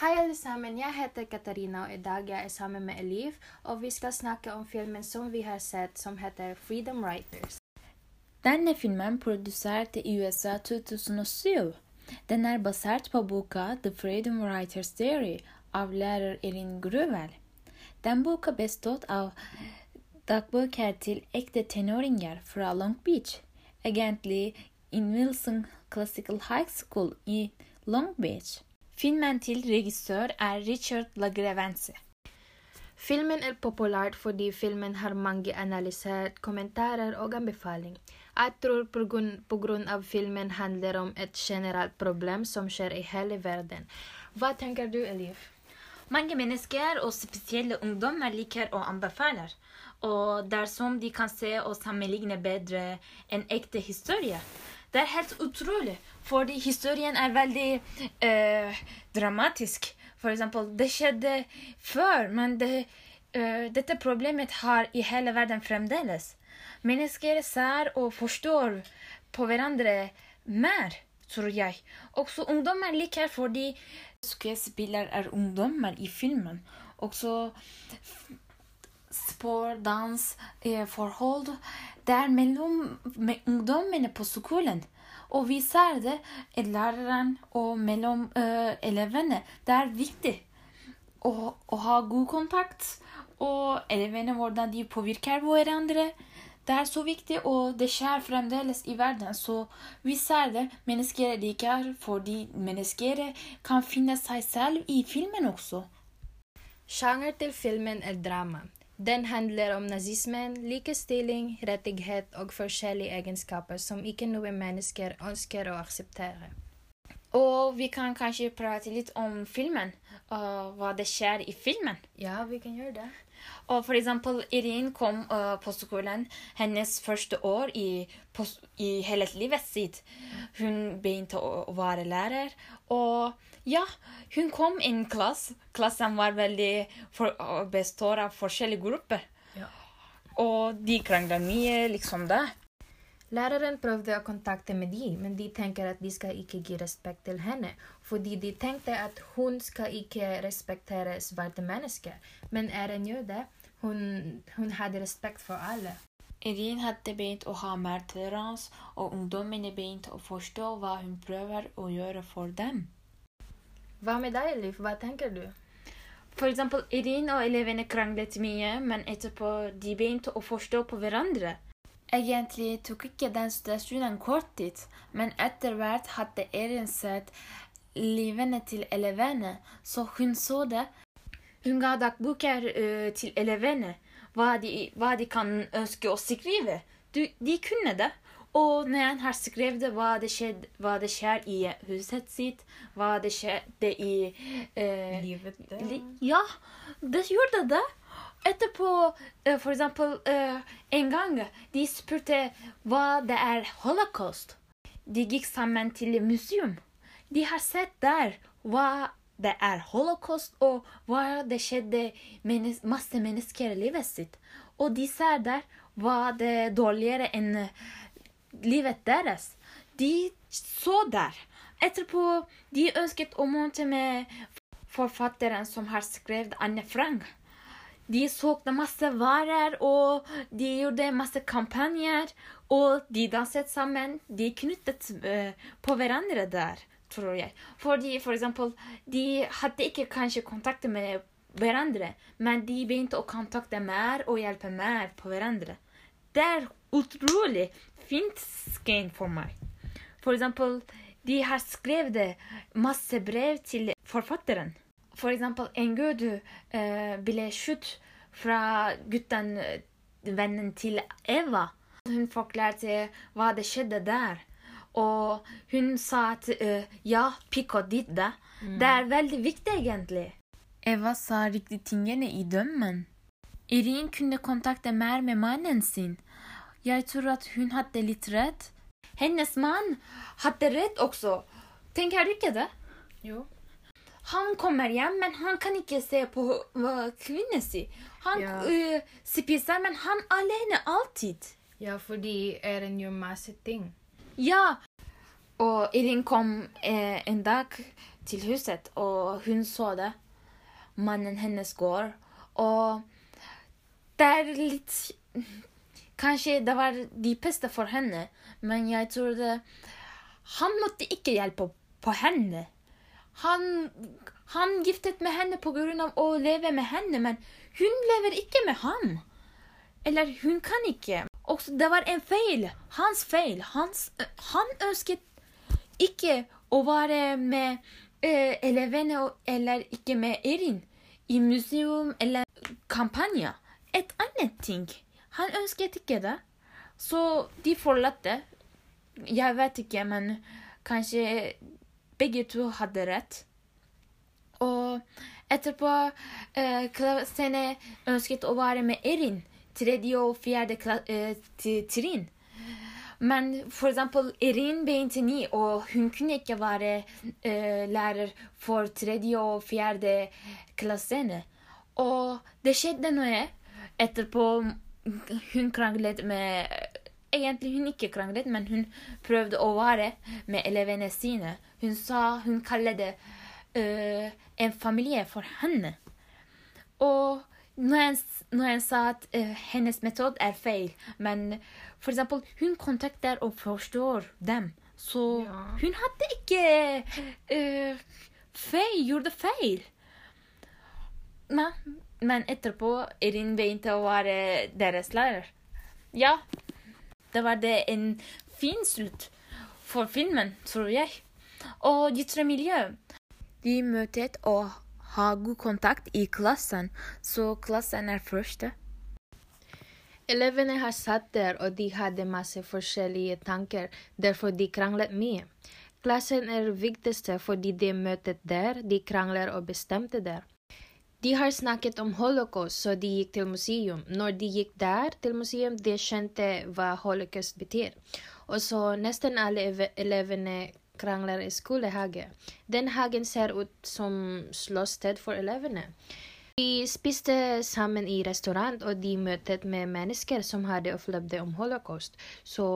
Hei, alle sammen. Jeg heter Katarina, og i dag jeg er sammen med Elif. Og vi skal snakke om filmen som vi har sett, som heter Freedom Writers. Denne filmen produsert i USA 2007. Den er basert på boka The Freedom Writers Theory av lærer Elin Gruvel. Den boka bestod av dagbøker til ekte tenåringer fra Long Beach, egentlig in Wilson Classical High School i Long Beach. Filmen til regissør er Richard Lagrevense. Filmen er populær fordi filmen har mange analyser, kommentarer og anbefaling. Jeg tror av filmen handler om et generelt problem som skjer i hele verden. Hva tenker du, Elif? Mange mennesker, og spesielle ungdommer, liker og anbefaler. Og dersom de kan se og sammenligne bedre en ekte historie. Det er helt utrolig, fordi historien er veldig eh, dramatisk. For eksempel, det skjedde før, men det, eh, dette problemet har i hele verden fremdeles. Mennesker ser og forstår på hverandre mer, tror jeg. Også ungdommer liker fordi skuespiller er ungdommer i filmen. Også sport, dans, eh, forhold. Det er mellom med ungdommene på skolen. Og vi ser det i læreren og mellom uh, elevene. Det er viktig å, å, ha god kontakt. Og elevene, hvordan de påvirker hverandre. Det er så viktig, og det skjer fremdeles i verden. Så vi ser det. Mennesker liker fordi mennesker kan finne seg selv i filmen også. Sjanger til filmen er drama. Den handler om nazismen, likestilling, rettighet og forskjellige egenskaper som ikke noen mennesker ønsker å akseptere. Og vi kan kanskje prate litt om filmen, og hva det skjer i filmen. Ja, vi kan gjøre det. Og for eksempel, Irin kom uh, på skolen hennes første år i, på, i hele livet sitt. Hun begynte å, å være lærer, og ja, hun kom i en klasse. Klassen var veldig for, består av forskjellige grupper. Ja. Og de krangla mye, liksom det. Læreren prøvde å kontakte med de, men de tenker at de skal ikke gi respekt til henne, fordi de tenkte at hun skal ikke respektere svarte mennesker. Men Erin gjør det. Hun, hun hadde respekt for alle. Erin hadde begynt å ha mer toleranse, og ungdommene begynte å forstå hva hun prøver å gjøre for dem. Hva med deg, Liv? Hva tenker du? For eksempel, Irin og elevene kranglet mye, men etterpå de begynte å forstå på hverandre. Egentlig tok ikke den situasjonen kort tid, men etter hvert hadde Irin sett livene til elevene, så hun så det. Hun ga dagboker uh, til elevene, hva de, hva de kan ønske å skrive. Du, de kunne det. Og når han har skrevet hva det, skjedde, hva det skjer i huset sitt, hva det skjedde i eh, Livet li, Ja, det gjorde det. Etterpå, eh, for eksempel eh, en gang de spurte hva det er holocaust. De gikk sammen til museum. De har sett der hva det er holocaust, og hva det skjedde mennes masse mennesker i livet sitt. Og de ser der hva det er dårligere enn livet deres. De så der. Etterpå de ønsket å måte med forfatteren som har skrevet Anne Frank. De solgte masse varer, og de gjorde masse kampanjer. Og de danset sammen. De knyttet uh, på hverandre der, tror jeg. Fordi, for eksempel, de hadde ikke kanskje kontakt med hverandre, men de begynte å kontakte mer og hjelpe mer på hverandre. Det er utrolig fint skein for meg. For eksempel, de har skrevet masse brev til forfatteren. For eksempel, en gutt uh, ble skutt fra gutten, vennen til Eva. Hun forklarte hva det skjedde der. Og hun sa at uh, ja, pikk og ditt, da. Mm. Det er veldig viktig, egentlig. Eva sa riktige tingene i dømmen. Irin kunne kontakte mer med mannen sin. Jeg tror at hun hadde litt redd. Hennes mann hadde redd også. Tenker du ikke det? Jo. Han kommer hjem, men han kan ikke se på kvinnen sin. Han ja. uh, spiser, men han alene alltid. Ja, fordi Erin gjør masse ting. Ja. Og Erin kom eh, en dag til huset, og hun så det. Mannen hennes går. Og det er litt Kanskje det var dypeste for henne, men jeg tror det Han måtte ikke hjelpe på henne. Han, han giftet med henne pga. å leve med henne, men hun lever ikke med ham. Eller hun kan ikke. Og det var en feil. Hans feil. Hans, han ønsket ikke å være med eh, elevene eller ikke med Erin i museum eller kampanje. Et annet ting. Han ønsket ikke det. Så de forlatte. Jeg vet ikke, men kanskje begge to hadde rett. Og etterpå eh, klassene ønsket å være med Erin. Tredje og fjerde eh, trinn. Men for eksempel Erin begynte ni, og hun kunne ikke være eh, lærer for tredje og fjerde klassene. Og det skjedde noe etterpå. Hun kranglet med Egentlig hun ikke kranglet, men hun prøvde å være med elevene sine. Hun sa hun kalte det uh, en familie for henne. Og når jeg, når jeg sa at uh, hennes metode er feil, men for eksempel hun kontakter og forstår dem, så ja. hun hadde ikke uh, feil, gjorde feil. Nei, men etterpå Erin begynte å være deres lærer. Ja, det var det en fin slutt for filmen, tror jeg. Og ytre miljø. De møtes og har god kontakt i klassen, så klassen er første. Elevene har satt der, og de hadde masse forskjellige tanker, derfor de kranglet mye. Klassen er viktigste fordi de møtet der, de krangler og bestemte der. De har snakket om holocaust, så de gikk til museum. Når de gikk der til museum, de skjønte hva holocaust betyr. Og så nesten alle elevene krangler i skolehage. Den hagen ser ut som slåsted for elevene. De spiste sammen i restaurant, og de møtet med mennesker som hadde opplevd om holocaust. Så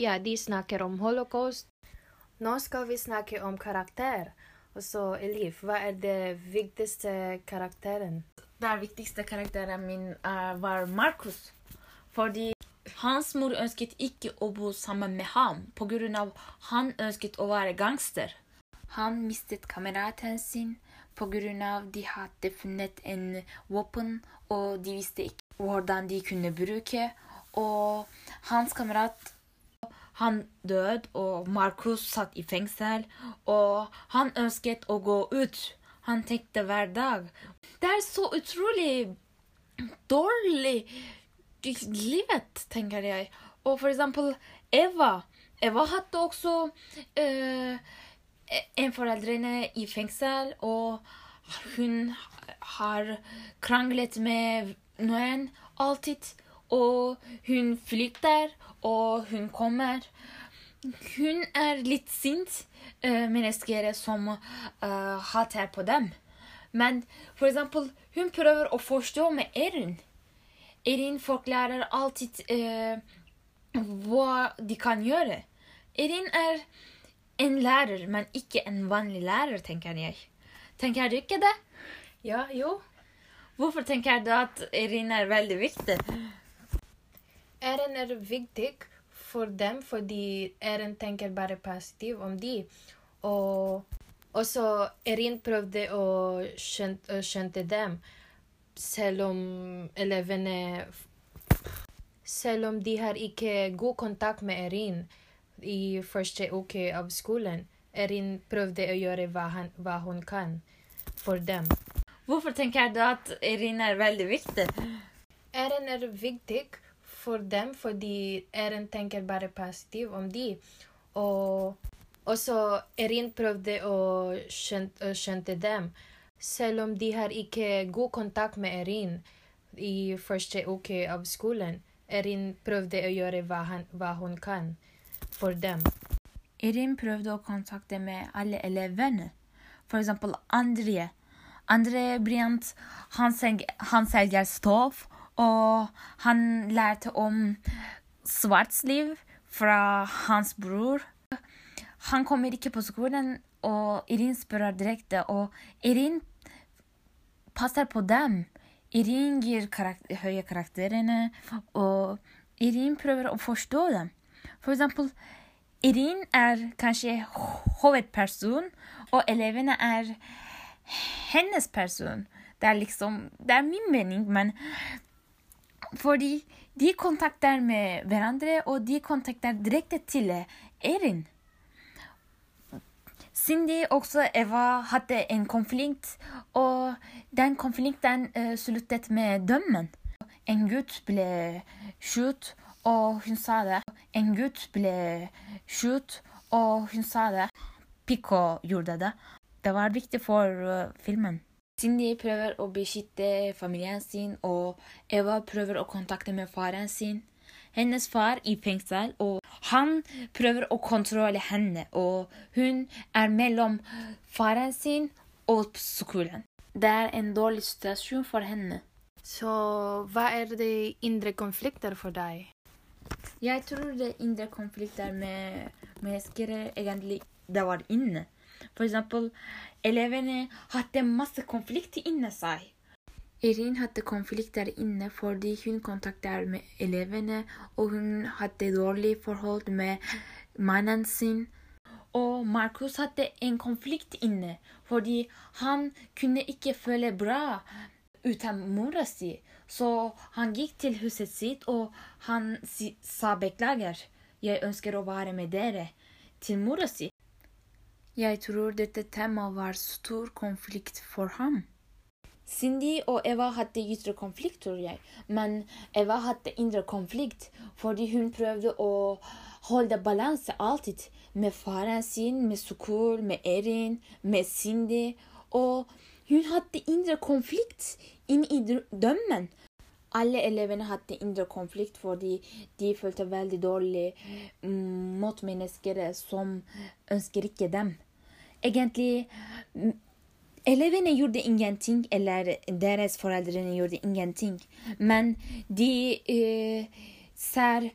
ja, de snakker om holocaust. Nå skal vi snakke om karakter. Og så Elif, hva er det viktigste karakteren? Den viktigste karakteren min uh, var Markus. Fordi hans mor ønsket ikke å bo sammen med ham pga. han ønsket å være gangster. Han mistet kameraten sin pga. de hadde funnet en våpen, og de visste ikke hvordan de kunne bruke. Og hans kamerat han døde, og Markus satt i fengsel, og han ønsket å gå ut. Han tenkte hver dag. Det er så utrolig dårlig livet, tenker jeg. Og for eksempel Eva. Eva hadde også eh, en foreldrene i fengsel, og hun har kranglet med noen alltid. Og hun flykter, og hun kommer. Hun er litt sint uh, mennesker som uh, hater på dem. Men for eksempel, hun prøver å forstå med Erin. Erin forklarer alltid uh, hva de kan gjøre. Erin er en lærer, men ikke en vanlig lærer, tenker jeg. Tenker du ikke det? Ja, jo. Hvorfor tenker du at Erin er veldig viktig? Erin er viktig for dem fordi Erin tenker bare positivt om de. Og også Erin prøvde å skjønte, skjønte dem selv om elevene Selv om de har ikke god kontakt med Erin i første uke av skolen, Erin prøvde å gjøre hva, han, hva hun kan for dem. Hvorfor tenker du at Erin er veldig viktig? Erin er viktig for dem fordi Eren tenker bare positivt om de. Og så Erin prøvde å skjønte, skjønte dem selv om de har ikke god kontakt med Erin i første uke av skolen. Erin prøvde å gjøre hva, han, hva hun kan for dem. Erin prøvde å kontakte med alle elevene. Eksempel André. André Brient, han, han selger stoff, og han lærte om svartsliv fra hans bror. han kommer ikke på skolen, og Irin spør direkte, og Irin passer på dem. Irin gir karakter, høye karakterene, og Irin prøver å forstå dem. For eksempel, Irin er kanskje hovedperson, og elevene er hennes person. Det er liksom Det er min mening, men fordi de kontakter med hverandre, og de kontakter direkte til Erin. Cindy og Eva hadde en konflikt, og den konflikten uh, sluttet med dømmen. En gutt ble skutt, og hun sa det. En gutt ble skutt, og hun sa det. Pico gjorde det. Det var viktig for uh, filmen. Cindy prøver å beskytte familien sin, og Eva prøver å kontakte med faren sin. Hennes far i fengsel, og han prøver å kontrollere henne. Og hun er mellom faren sin og skolen. Det er en dårlig situasjon for henne. Så hva er de indre konflikter for deg? Jeg tror det indre konflikter med mennesker egentlig det var inne. For eksempel, elevene hadde masse konflikter inni seg. Irin hadde konflikter inne fordi hun kontaktet med elevene, og hun hadde dårlig forhold med mannen sin. Og Markus hadde en konflikt inne fordi han kunne ikke føle bra uten mora si. Så han gikk til huset sitt, og han sa beklager. Jeg ønsker å være med dere. Til mora si. Jeg tror dette temaet var stor konflikt for ham. Cindy og Eva hadde ytre konflikt, tror jeg. Men Eva hadde indre konflikt fordi hun prøvde å holde balanse alltid. Med faren sin, med Sukul, med Erin, med Cindy. Og hun hadde indre konflikt inni dømmen. Alle elevene hadde indre konflikt fordi de følte veldig dårlig mm, mot mennesker som ønsker ikke dem. Egentlig Elevene gjorde ingenting, eller deres foreldre gjorde ingenting. Men de eh, ser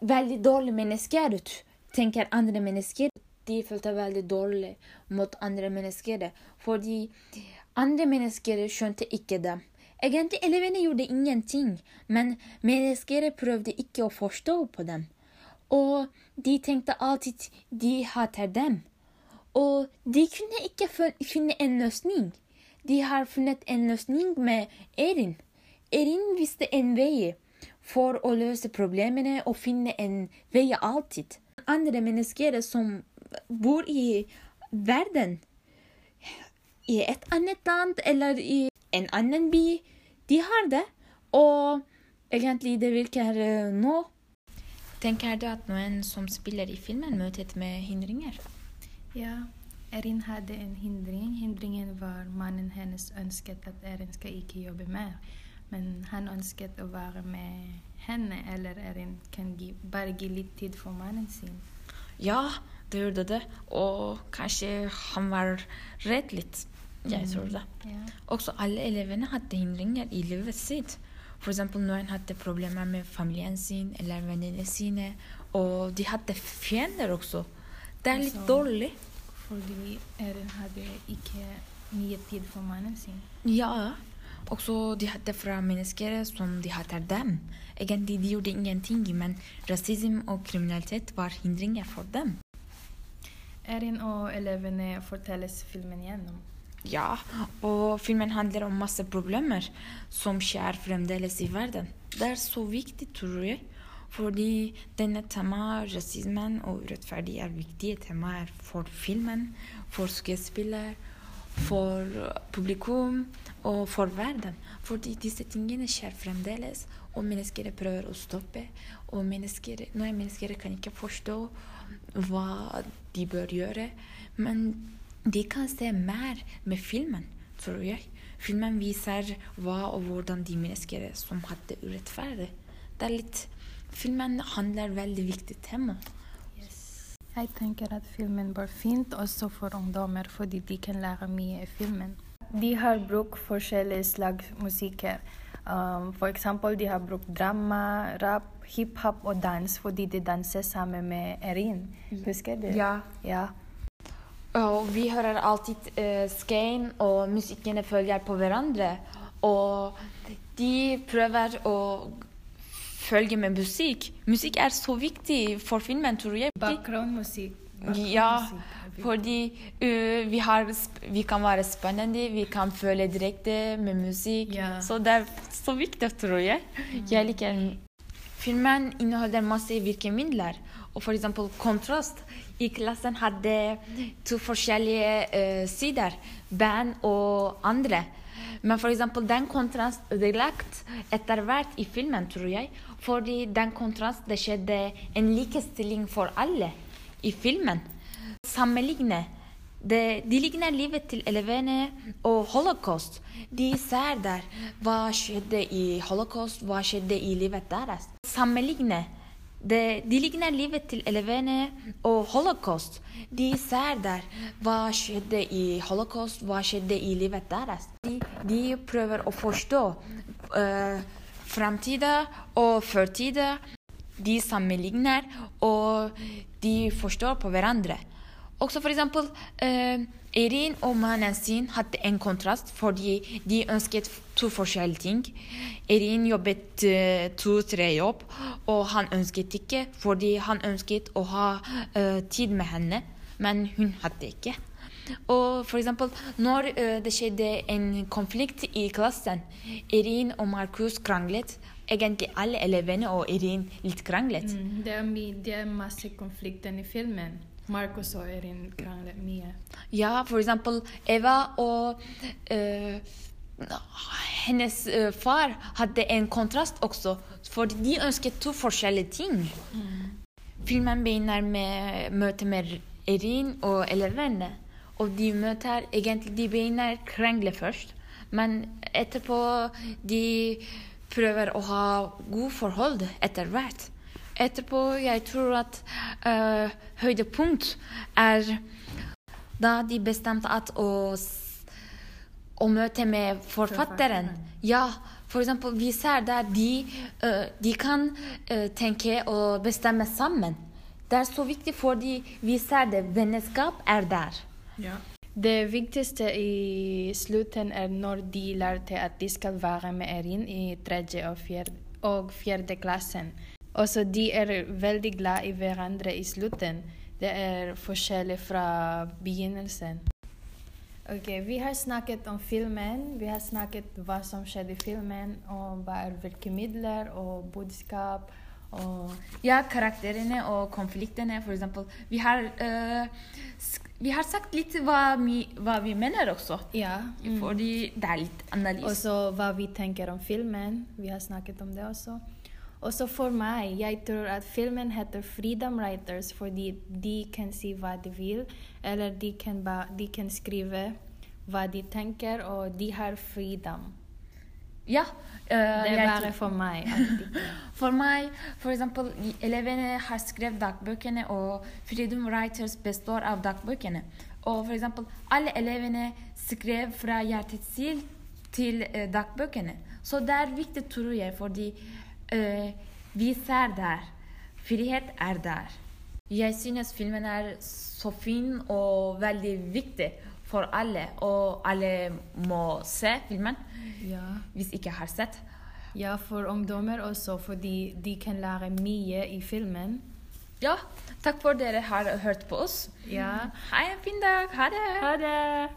veldig dårlige mennesker ut. Tenker andre mennesker. De følte veldig dårlig mot andre mennesker. Fordi andre mennesker skjønte ikke dem. Egentlig elevene gjorde ingenting, men mennesker prøvde ikke å forstå på dem. Og de tenkte alltid de hater dem. Og de kunne ikke finne en løsning. De har funnet en løsning med Erin. Erin visste en vei for å løse problemene og finne en vei alltid. Andre mennesker som bor i verden, i et annet land eller i en annen by, de har det. Og egentlig det virker eh, nå. Tenker du at noen som spiller i filmen, møter med hindringer? Ja, Erin hadde en hindring. Hindringen var mannen hennes ønsket at Erin skal ikke jobbe mer. Men han ønsket å være med henne, eller Erin kan gi, bare gi litt tid for mannen sin. Ja, det gjorde det. Og kanskje han var redd litt. Jeg mm. tror det. Ja. Også alle elevene hadde hindringer i livet sitt. F.eks. noen hadde problemer med familien sin eller vennene sine. Og de hadde fiender også. Det er litt altså, dårlig. Fordi Erin hadde ikke mye tid for mannen sin. Ja. Også de hadde fra mennesker som de hater dem. Egentlig de gjorde ingenting, men rasisme og kriminalitet var hindringer for dem. Erin og elevene fortelles filmen gjennom. Ja, og filmen handler om masse problemer som skjer fremdeles i verden. Det er så viktig, tror jeg. Fordi denne temaet, rasismen og urettferdig, er viktige temaer for filmen, for skuespiller, for publikum og for verden. Fordi disse tingene skjer fremdeles, og mennesker prøver å stoppe. Og mennesker, noen mennesker kan ikke forstå hva de bør gjøre. Men de kan se mer med filmen, tror jeg. Filmen viser hva og hvordan de mennesker som hadde urettferdig. Det er litt Filmen handler veldig viktig tema. Yes. Jeg tenker at filmen var fint også for ungdommer, fordi de kan lære mye i filmen. de har brukt forskjellige slags musikker. Um, for eksempel de har brukt drama, rap, hiphop og dans fordi de danser sammen med Erin. Husker du? Ja. ja. Og vi hører alltid uh, skein, og musikkene følger på hverandre. Og de prøver å følge med musikk. Musikk er så viktig for filmen, tror jeg. Bakgrunnsmusikk. Ja, fordi uh, vi, har, vi kan være spennende, vi kan føle direkte med musikk. Ja. Så det er så viktig, tror jeg. Jeg liker den. Filmen inneholder masse virkemidler. Og for eksempel kontrast. I klassen hadde to forskjellige uh, sider. Band og andre. Men for eksempel den kontrast ødelagt etter hvert i filmen, tror jeg. Fordi den kontrast det skjedde en likestilling for alle i filmen. Sammenligne. De, de ligner livet til elevene og holocaust. De ser der hva skjedde i holocaust, hva skjedde i livet deres. Sammenligne. Det, de ligner livet til elevene og holocaust. De ser der hva skjedde i holocaust, hva skjedde i livet deres. De, de prøver å forstå uh, framtida og førtida. De sammenligner, og de forstår på hverandre. Også for eksempel eh, Erin og mannen sin hadde en kontrast fordi de ønsket to forskjellige ting. Erin jobbet eh, to-tre jobb, og han ønsket ikke fordi han ønsket å ha eh, tid med henne, men hun hadde ikke. Og for eksempel, når eh, det skjedde en konflikt i klassen, Erin og Markus kranglet. Egentlig alle elevene og Erin litt kranglet. Mm, det, er det er masse konflikter i filmen. Markus og Erin krangler mye. Ja, for eksempel Eva og uh, hennes uh, far hadde en kontrast også, for de ønsket to forskjellige ting. Filmen begynner med møte med Erin og elevene. Og de møter egentlig De begynner krangle først, men etterpå de prøver å ha gode forhold etter hvert. Etterpå jeg tror at uh, høydepunkt er da de bestemte at å, å møte med forfatteren. Ja, for eksempel, vi ser der de, uh, de kan uh, tenke og bestemme sammen. Det er så viktig fordi vi ser det. Vennskap er der. Det viktigste i slutten er når de lærte at de skal være med Erin i tredje og fjerde, og fjerde klassen. Også de er veldig glad i hverandre i slutten. Det er forskjellig fra begynnelsen. Ok, Vi har snakket om filmen. Vi har snakket hva som skjedde i filmen, og hva er virkemidler og budskap. og Ja, karakterene og konfliktene, eksempel. Vi har, eh, vi har sagt litt hva vi, hva vi mener også. Ja. mm. Fordi det er litt analyse. Også hva vi tenker om filmen. Vi har snakket om det også. Også for meg, jeg tror at filmen heter Freedom Writers fordi de kan si hva de vil, eller de kan, ba, de kan skrive hva de tenker, og de har freedom. Ja. Uh, Det er bare for meg. For meg, for eksempel, elevene har skrevet dagbøkene, og Freedom Writers består av dagbøkene. Og for eksempel, alle elevene skrev fra hjertet sitt til eh, dagbøkene. Så det er viktig, tror jeg, fordi eh, vi ser der. Frihet er der. Jeg synes filmen er så fin og veldig viktig for alle, og alle må se filmen Ja. hvis ikke har sett. ja, for ungdommer også, fordi de kan lære mye i filmen. Ja, takk for dere har hørt på oss. Ja. Ha en fin dag. Ha det. Ha det!